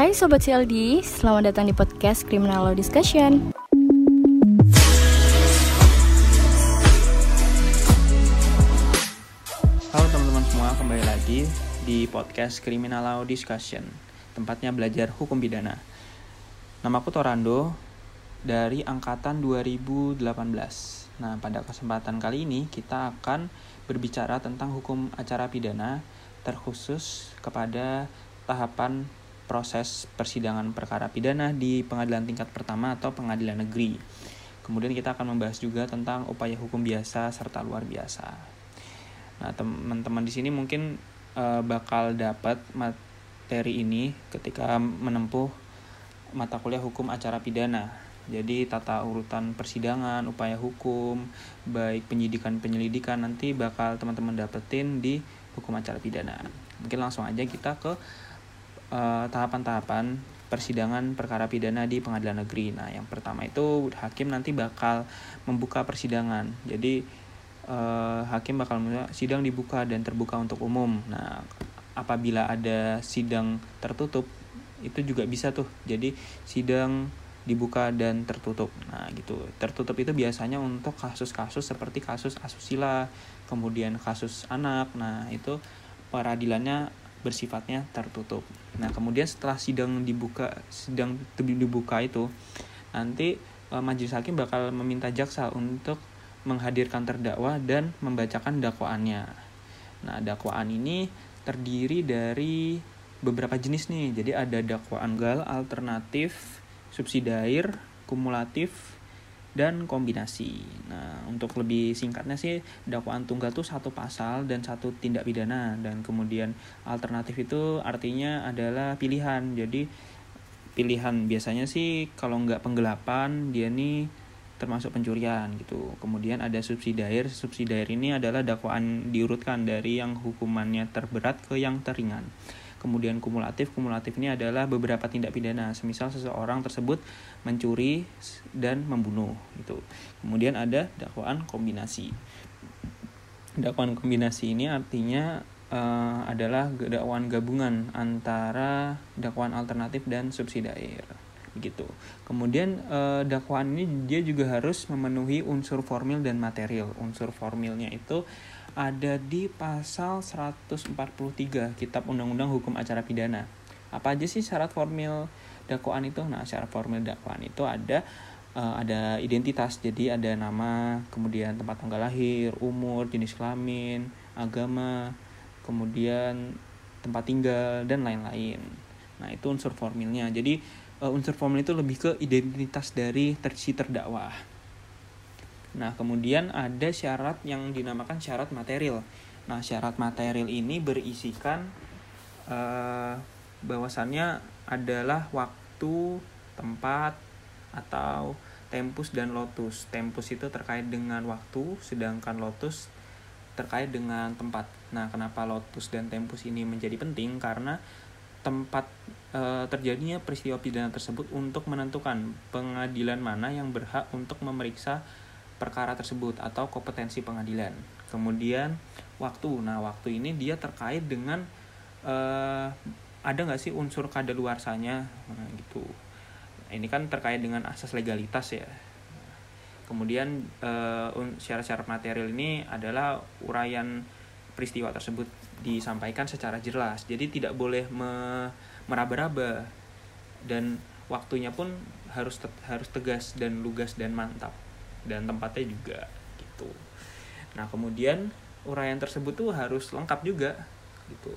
Hai Sobat CLD, selamat datang di podcast Criminal Law Discussion. Halo teman-teman semua, kembali lagi di podcast Criminal Law Discussion, tempatnya belajar hukum pidana. Namaku Torando dari angkatan 2018. Nah, pada kesempatan kali ini kita akan berbicara tentang hukum acara pidana terkhusus kepada tahapan proses persidangan perkara pidana di pengadilan tingkat pertama atau pengadilan negeri. Kemudian kita akan membahas juga tentang upaya hukum biasa serta luar biasa. Nah, teman-teman di sini mungkin uh, bakal dapat materi ini ketika menempuh mata kuliah hukum acara pidana. Jadi tata urutan persidangan, upaya hukum, baik penyidikan penyelidikan nanti bakal teman-teman dapetin di hukum acara pidana. Mungkin langsung aja kita ke Eh, tahapan-tahapan persidangan perkara pidana di pengadilan negeri. Nah, yang pertama itu hakim nanti bakal membuka persidangan. Jadi uh, hakim bakal sidang dibuka dan terbuka untuk umum. Nah, apabila ada sidang tertutup itu juga bisa tuh. Jadi sidang dibuka dan tertutup. Nah, gitu. Tertutup itu biasanya untuk kasus-kasus seperti kasus asusila, kemudian kasus anak. Nah, itu peradilannya bersifatnya tertutup. Nah, kemudian setelah sidang dibuka sidang dibuka itu nanti e, majelis hakim bakal meminta jaksa untuk menghadirkan terdakwa dan membacakan dakwaannya. Nah, dakwaan ini terdiri dari beberapa jenis nih. Jadi ada dakwaan gal, alternatif, subsidiair, kumulatif, dan kombinasi. Nah, untuk lebih singkatnya sih dakwaan tunggal itu satu pasal dan satu tindak pidana dan kemudian alternatif itu artinya adalah pilihan. Jadi pilihan biasanya sih kalau nggak penggelapan dia nih termasuk pencurian gitu. Kemudian ada subsidiair. Subsidiair ini adalah dakwaan diurutkan dari yang hukumannya terberat ke yang teringan. Kemudian kumulatif, kumulatif ini adalah beberapa tindak pidana, semisal seseorang tersebut mencuri dan membunuh itu. Kemudian ada dakwaan kombinasi. Dakwaan kombinasi ini artinya uh, adalah dakwaan gabungan antara dakwaan alternatif dan subsidiair begitu. Kemudian uh, dakwaan ini dia juga harus memenuhi unsur formil dan material. Unsur formilnya itu ada di pasal 143 Kitab Undang-Undang Hukum Acara Pidana. Apa aja sih syarat formil dakwaan itu? Nah, syarat formil dakwaan itu ada uh, ada identitas. Jadi ada nama, kemudian tempat tanggal lahir, umur, jenis kelamin, agama, kemudian tempat tinggal dan lain-lain. Nah, itu unsur formilnya. Jadi uh, unsur formil itu lebih ke identitas dari si terdakwa. Nah, kemudian ada syarat yang dinamakan syarat material. Nah, syarat material ini berisikan uh, bahwasannya adalah waktu, tempat, atau tempus dan lotus. Tempus itu terkait dengan waktu, sedangkan lotus terkait dengan tempat. Nah, kenapa lotus dan tempus ini menjadi penting? Karena tempat e, terjadinya peristiwa pidana tersebut untuk menentukan pengadilan mana yang berhak untuk memeriksa perkara tersebut atau kompetensi pengadilan. Kemudian waktu, nah waktu ini dia terkait dengan uh, ada nggak sih unsur kadaluarsanya nah, gitu. Nah, ini kan terkait dengan asas legalitas ya. Kemudian uh, syarat-syarat material ini adalah uraian peristiwa tersebut disampaikan secara jelas. Jadi tidak boleh me meraba-raba. Dan waktunya pun harus harus tegas dan lugas dan mantap. Dan tempatnya juga gitu. Nah kemudian uraian tersebut tuh harus lengkap juga gitu.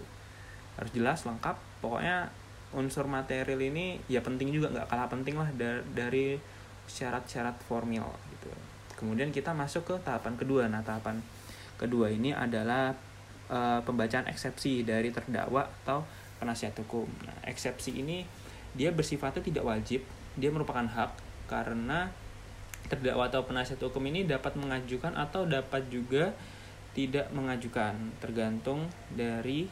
Harus jelas lengkap. Pokoknya unsur material ini ya penting juga nggak kalah penting lah dari syarat-syarat formal gitu. Kemudian kita masuk ke tahapan kedua. Nah tahapan kedua ini adalah e, pembacaan eksepsi dari terdakwa atau penasihat hukum nah eksepsi ini dia bersifatnya tidak wajib dia merupakan hak karena terdakwa atau penasihat hukum ini dapat mengajukan atau dapat juga tidak mengajukan tergantung dari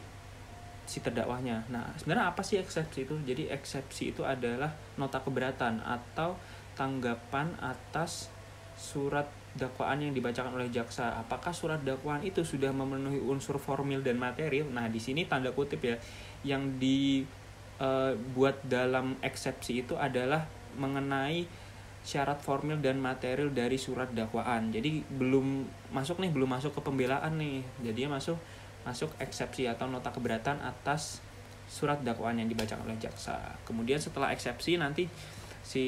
si terdakwahnya. Nah, sebenarnya apa sih eksepsi itu? Jadi eksepsi itu adalah nota keberatan atau tanggapan atas surat dakwaan yang dibacakan oleh jaksa. Apakah surat dakwaan itu sudah memenuhi unsur formil dan material? Nah, di sini tanda kutip ya, yang di uh, buat dalam eksepsi itu adalah mengenai syarat formil dan material dari surat dakwaan. Jadi belum masuk nih, belum masuk ke pembelaan nih. Jadi masuk masuk eksepsi atau nota keberatan atas surat dakwaan yang dibacakan oleh jaksa. Kemudian setelah eksepsi nanti si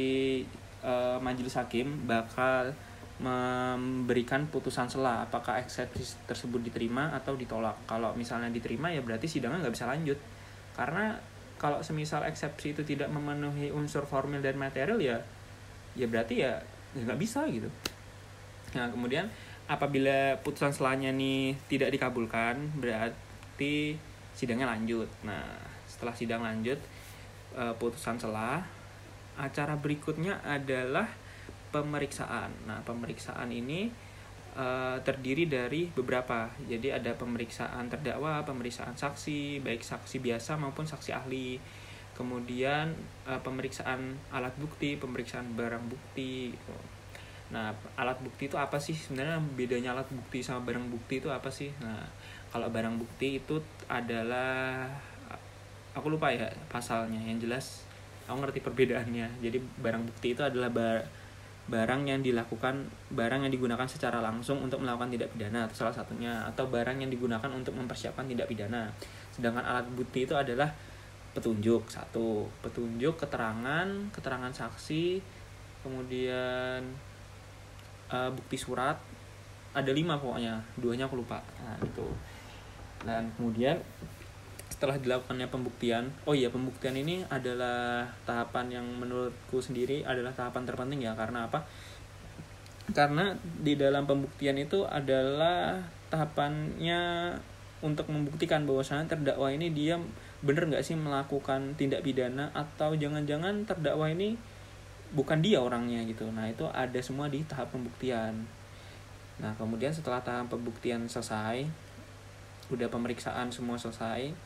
uh, majelis hakim bakal memberikan putusan sela apakah eksepsi tersebut diterima atau ditolak. Kalau misalnya diterima ya berarti sidangnya nggak bisa lanjut. Karena kalau semisal eksepsi itu tidak memenuhi unsur formil dan material ya ya berarti ya nggak bisa gitu. Nah kemudian apabila putusan selanya nih tidak dikabulkan berarti sidangnya lanjut. Nah setelah sidang lanjut uh, putusan selah acara berikutnya adalah pemeriksaan. Nah, pemeriksaan ini uh, terdiri dari beberapa. Jadi ada pemeriksaan terdakwa, pemeriksaan saksi, baik saksi biasa maupun saksi ahli. Kemudian uh, pemeriksaan alat bukti, pemeriksaan barang bukti gitu. Nah, alat bukti itu apa sih? Sebenarnya bedanya alat bukti sama barang bukti itu apa sih? Nah, kalau barang bukti itu adalah aku lupa ya pasalnya. Yang jelas aku ngerti perbedaannya jadi barang bukti itu adalah bar barang yang dilakukan barang yang digunakan secara langsung untuk melakukan tindak pidana atau salah satunya atau barang yang digunakan untuk mempersiapkan tindak pidana. Sedangkan alat bukti itu adalah petunjuk satu. Petunjuk keterangan keterangan saksi kemudian uh, bukti surat. Ada lima pokoknya duanya aku lupa. Nah itu dan kemudian setelah dilakukannya pembuktian oh iya pembuktian ini adalah tahapan yang menurutku sendiri adalah tahapan terpenting ya. Karena apa? Karena di dalam pembuktian itu adalah tahapannya untuk membuktikan bahwasanya terdakwa ini dia bener nggak sih melakukan tindak pidana atau jangan-jangan terdakwa ini bukan dia orangnya gitu. Nah itu ada semua di tahap pembuktian. Nah kemudian setelah tahap pembuktian selesai udah pemeriksaan semua selesai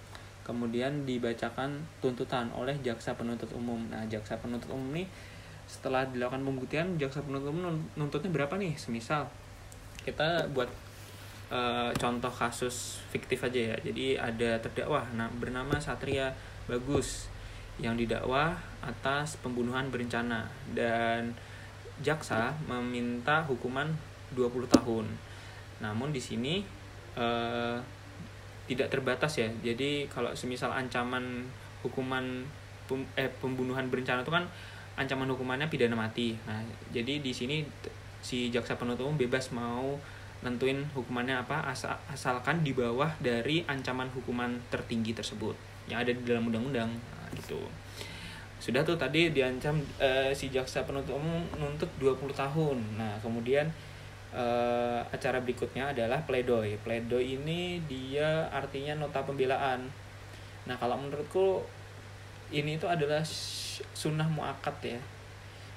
kemudian dibacakan tuntutan oleh jaksa penuntut umum. Nah, jaksa penuntut umum ini setelah dilakukan pembuktian, jaksa penuntut umum nuntutnya berapa nih? Semisal kita buat uh, contoh kasus fiktif aja ya. Jadi ada terdakwa nah, bernama Satria Bagus yang didakwa atas pembunuhan berencana dan jaksa meminta hukuman 20 tahun. Namun di sini uh, tidak terbatas ya. Jadi kalau semisal ancaman hukuman pem, eh, pembunuhan berencana itu kan ancaman hukumannya pidana mati. Nah jadi di sini si jaksa penuntut umum bebas mau nentuin hukumannya apa asal, asalkan di bawah dari ancaman hukuman tertinggi tersebut yang ada di dalam undang-undang. Nah, gitu. Sudah tuh tadi diancam eh, si jaksa penuntut umum nuntut 20 tahun. Nah kemudian uh, acara berikutnya adalah pledoi. Pledoi ini dia artinya nota pembelaan. Nah kalau menurutku ini itu adalah sunnah muakat ya.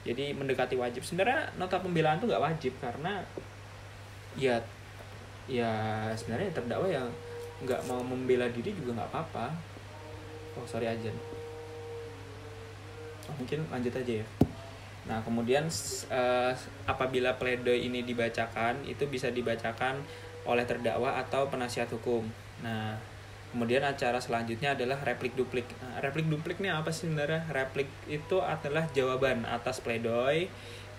Jadi mendekati wajib. Sebenarnya nota pembelaan itu nggak wajib karena ya ya sebenarnya terdakwa yang nggak mau membela diri juga nggak apa-apa. Oh sorry aja. Oh, mungkin lanjut aja ya. Nah, kemudian uh, apabila pledoi ini dibacakan, itu bisa dibacakan oleh terdakwa atau penasihat hukum. Nah, kemudian acara selanjutnya adalah replik duplik. Nah, replik duplik ini apa sih sebenarnya? Replik itu adalah jawaban atas pledoi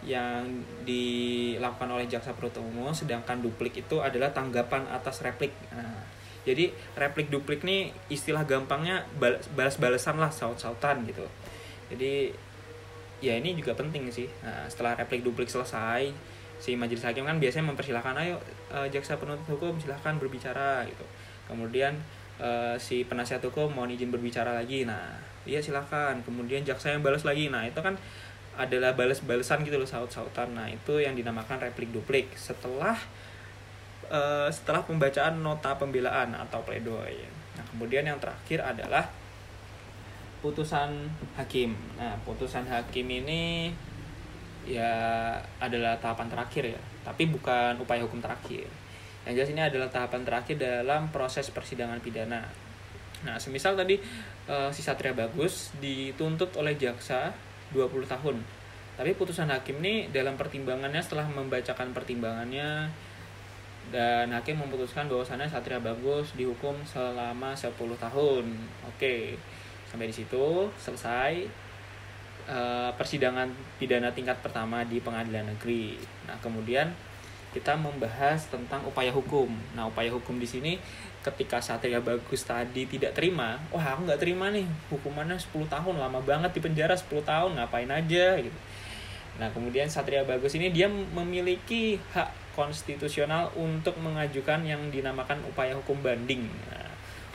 yang dilakukan oleh jaksa penuntut umum, sedangkan duplik itu adalah tanggapan atas replik. Nah, jadi replik duplik ini istilah gampangnya balas-balasan lah, saut-sautan gitu. Jadi ya ini juga penting sih. Nah, setelah replik duplik selesai si majelis hakim kan biasanya mempersilahkan ayo uh, jaksa penuntut hukum silahkan berbicara gitu. Kemudian uh, si penasihat hukum mau izin berbicara lagi. Nah iya silahkan. Kemudian jaksa yang balas lagi. Nah itu kan adalah balas-balasan gitu loh saut-sautan. Nah itu yang dinamakan replik duplik. Setelah uh, setelah pembacaan nota pembelaan atau pledoi nah kemudian yang terakhir adalah putusan hakim. Nah, putusan hakim ini ya adalah tahapan terakhir ya, tapi bukan upaya hukum terakhir. Yang jelas ini adalah tahapan terakhir dalam proses persidangan pidana. Nah, semisal tadi uh, si Satria Bagus dituntut oleh jaksa 20 tahun. Tapi putusan hakim ini dalam pertimbangannya setelah membacakan pertimbangannya dan hakim memutuskan bahwasannya Satria Bagus dihukum selama 10 tahun. Oke. Sampai di situ selesai uh, persidangan pidana tingkat pertama di pengadilan negeri nah kemudian kita membahas tentang upaya hukum. Nah, upaya hukum di sini ketika Satria Bagus tadi tidak terima, wah aku nggak terima nih, hukumannya 10 tahun, lama banget di penjara 10 tahun, ngapain aja gitu. Nah, kemudian Satria Bagus ini dia memiliki hak konstitusional untuk mengajukan yang dinamakan upaya hukum banding. Nah,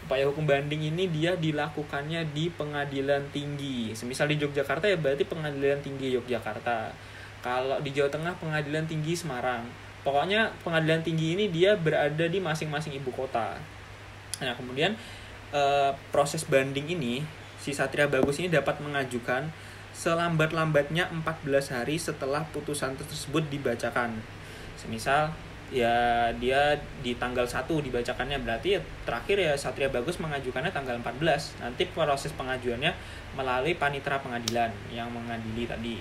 upaya hukum banding ini dia dilakukannya di pengadilan tinggi. Semisal di Yogyakarta ya berarti pengadilan tinggi Yogyakarta. Kalau di Jawa Tengah pengadilan tinggi Semarang pokoknya pengadilan tinggi ini dia berada di masing-masing ibu kota nah kemudian e, proses banding ini si Satria Bagus ini dapat mengajukan selambat-lambatnya 14 hari setelah putusan tersebut dibacakan semisal ya dia di tanggal 1 dibacakannya berarti ya terakhir ya Satria Bagus mengajukannya tanggal 14 nanti proses pengajuannya melalui panitera pengadilan yang mengadili tadi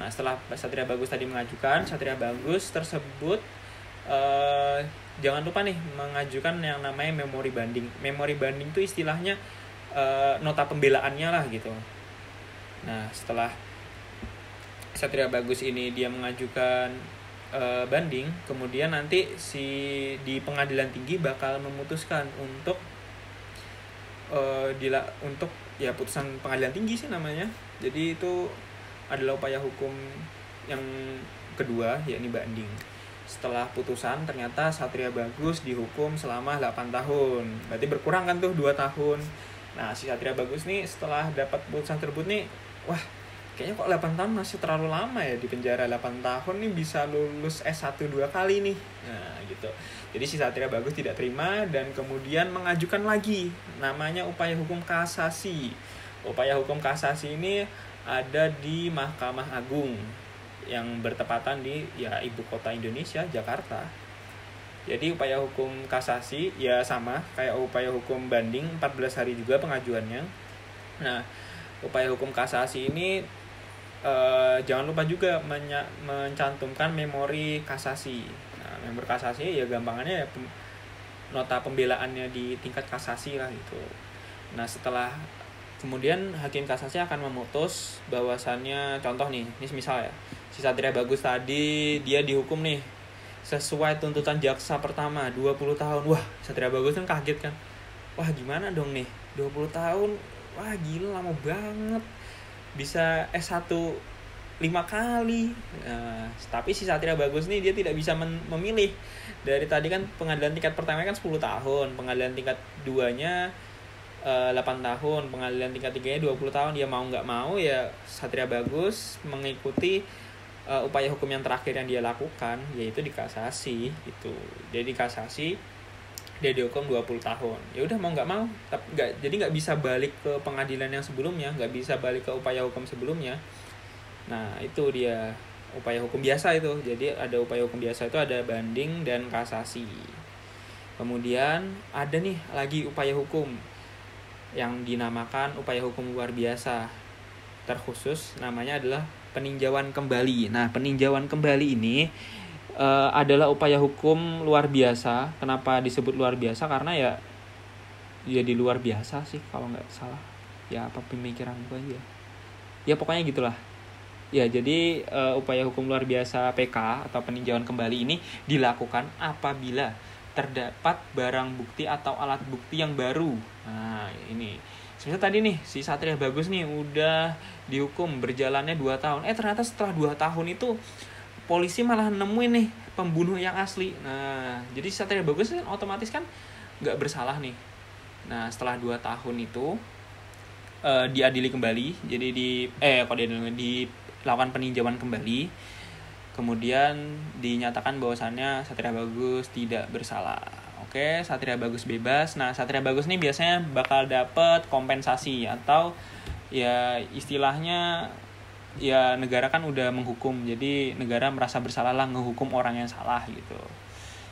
Nah setelah Satria Bagus tadi mengajukan, Satria Bagus tersebut uh, jangan lupa nih mengajukan yang namanya memori banding. Memori banding itu istilahnya uh, nota pembelaannya lah gitu. Nah setelah Satria Bagus ini dia mengajukan uh, banding, kemudian nanti si di pengadilan tinggi bakal memutuskan untuk uh, dila untuk ya putusan pengadilan tinggi sih namanya. Jadi itu adalah upaya hukum yang kedua yakni banding. Setelah putusan ternyata Satria Bagus dihukum selama 8 tahun. Berarti berkurang kan tuh 2 tahun. Nah si Satria Bagus nih setelah dapat putusan tersebut nih wah kayaknya kok 8 tahun masih terlalu lama ya di penjara. 8 tahun nih bisa lulus S1 dua kali nih. Nah gitu. Jadi si Satria Bagus tidak terima dan kemudian mengajukan lagi. Namanya upaya hukum kasasi. Upaya hukum kasasi ini ada di Mahkamah Agung yang bertepatan di ya ibu kota Indonesia Jakarta. Jadi upaya hukum kasasi ya sama kayak upaya hukum banding 14 hari juga pengajuannya. Nah, upaya hukum kasasi ini eh, jangan lupa juga menya, mencantumkan memori kasasi. Nah, memori kasasi ya gampangannya ya pem, nota pembelaannya di tingkat kasasi lah gitu. Nah, setelah kemudian hakim kasasi akan memutus bahwasannya contoh nih ini misal ya si Satria Bagus tadi dia dihukum nih sesuai tuntutan jaksa pertama 20 tahun. Wah Satria Bagus kan kaget kan. Wah gimana dong nih? 20 tahun? Wah gila lama banget bisa S1 lima kali. Nah, tapi si Satria Bagus nih dia tidak bisa memilih. Dari tadi kan pengadilan tingkat pertama kan 10 tahun pengadilan tingkat duanya 8 eh, tahun pengadilan tingkat tiganya 20 tahun. Dia mau nggak mau ya Satria Bagus mengikuti uh, upaya hukum yang terakhir yang dia lakukan yaitu dikasasi itu dia dikasasi dia dihukum 20 tahun. Ya udah mau nggak mau tapi nggak jadi nggak bisa balik ke pengadilan yang sebelumnya nggak bisa balik ke upaya hukum sebelumnya. Nah itu dia upaya hukum biasa itu. Jadi ada upaya hukum biasa itu ada banding dan kasasi. Kemudian ada nih lagi upaya hukum yang dinamakan upaya hukum luar biasa. Terkhusus namanya adalah peninjauan kembali. Nah, peninjauan kembali ini uh, adalah upaya hukum luar biasa. Kenapa disebut luar biasa? Karena ya ya di luar biasa sih kalau nggak salah. Ya apa pemikiran gue aja. Ya pokoknya gitulah. Ya, jadi uh, upaya hukum luar biasa PK atau peninjauan kembali ini dilakukan apabila terdapat barang bukti atau alat bukti yang baru. Nah, ini. Sebenarnya tadi nih, si Satria Bagus nih udah dihukum berjalannya 2 tahun. Eh, ternyata setelah 2 tahun itu polisi malah nemuin nih pembunuh yang asli. Nah, jadi Satria Bagus kan otomatis kan nggak bersalah nih. Nah, setelah 2 tahun itu uh, diadili kembali. Jadi di eh kok diadili dilakukan peninjauan kembali kemudian dinyatakan bahwasannya Satria Bagus tidak bersalah. Oke, Satria Bagus bebas. Nah, Satria Bagus ini biasanya bakal dapat kompensasi atau ya istilahnya ya negara kan udah menghukum. Jadi negara merasa bersalah lah ngehukum orang yang salah gitu.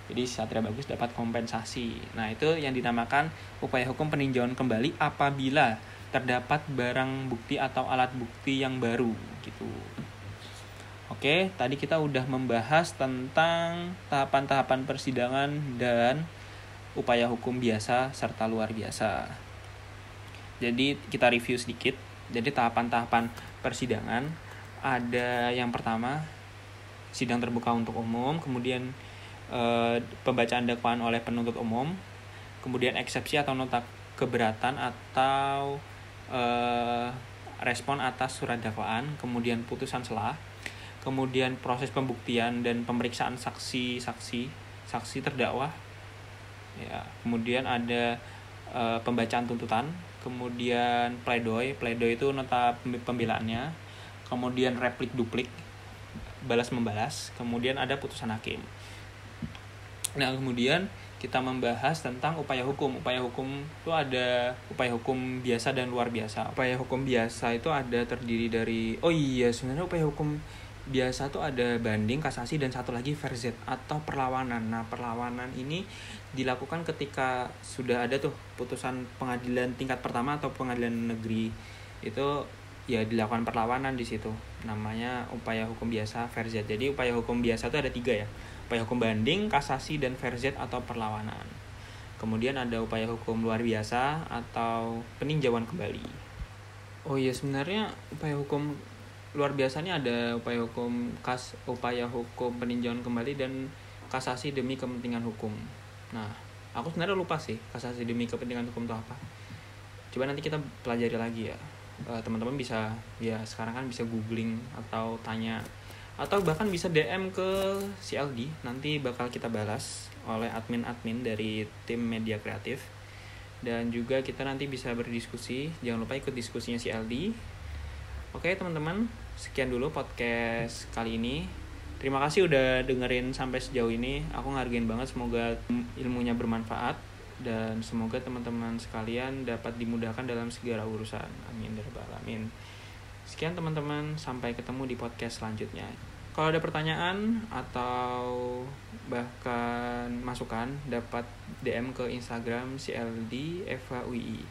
Jadi Satria Bagus dapat kompensasi. Nah, itu yang dinamakan upaya hukum peninjauan kembali apabila terdapat barang bukti atau alat bukti yang baru gitu. Oke, tadi kita udah membahas tentang tahapan-tahapan persidangan dan upaya hukum biasa serta luar biasa. Jadi kita review sedikit. Jadi tahapan-tahapan persidangan ada yang pertama sidang terbuka untuk umum, kemudian eh, pembacaan dakwaan oleh penuntut umum, kemudian eksepsi atau nota keberatan atau eh, respon atas surat dakwaan, kemudian putusan selah, kemudian proses pembuktian dan pemeriksaan saksi-saksi, saksi terdakwa, ya, kemudian ada uh, pembacaan tuntutan, kemudian pledoi, pledoi itu nota pembelaannya, kemudian replik duplik, balas membalas, kemudian ada putusan hakim. Nah kemudian kita membahas tentang upaya hukum. Upaya hukum itu ada upaya hukum biasa dan luar biasa. Upaya hukum biasa itu ada terdiri dari oh iya sebenarnya upaya hukum biasa tuh ada banding, kasasi dan satu lagi verzet atau perlawanan. Nah, perlawanan ini dilakukan ketika sudah ada tuh putusan pengadilan tingkat pertama atau pengadilan negeri itu ya dilakukan perlawanan di situ. Namanya upaya hukum biasa verzet. Jadi upaya hukum biasa itu ada tiga ya upaya hukum banding, kasasi, dan verzet atau perlawanan. Kemudian ada upaya hukum luar biasa atau peninjauan kembali. Oh iya sebenarnya upaya hukum luar biasanya ada upaya hukum kas upaya hukum peninjauan kembali dan kasasi demi kepentingan hukum. Nah, aku sebenarnya lupa sih kasasi demi kepentingan hukum itu apa. Coba nanti kita pelajari lagi ya. Eh, teman-teman bisa ya sekarang kan bisa googling atau tanya atau bahkan bisa DM ke CLD nanti bakal kita balas oleh admin-admin dari tim media kreatif dan juga kita nanti bisa berdiskusi jangan lupa ikut diskusinya CLD oke teman-teman sekian dulu podcast kali ini. Terima kasih udah dengerin sampai sejauh ini. Aku ngargain banget semoga ilmunya bermanfaat dan semoga teman-teman sekalian dapat dimudahkan dalam segala urusan. Amin. Ya alamin. Sekian teman-teman, sampai ketemu di podcast selanjutnya. Kalau ada pertanyaan atau bahkan masukan, dapat DM ke Instagram CLD FHUI.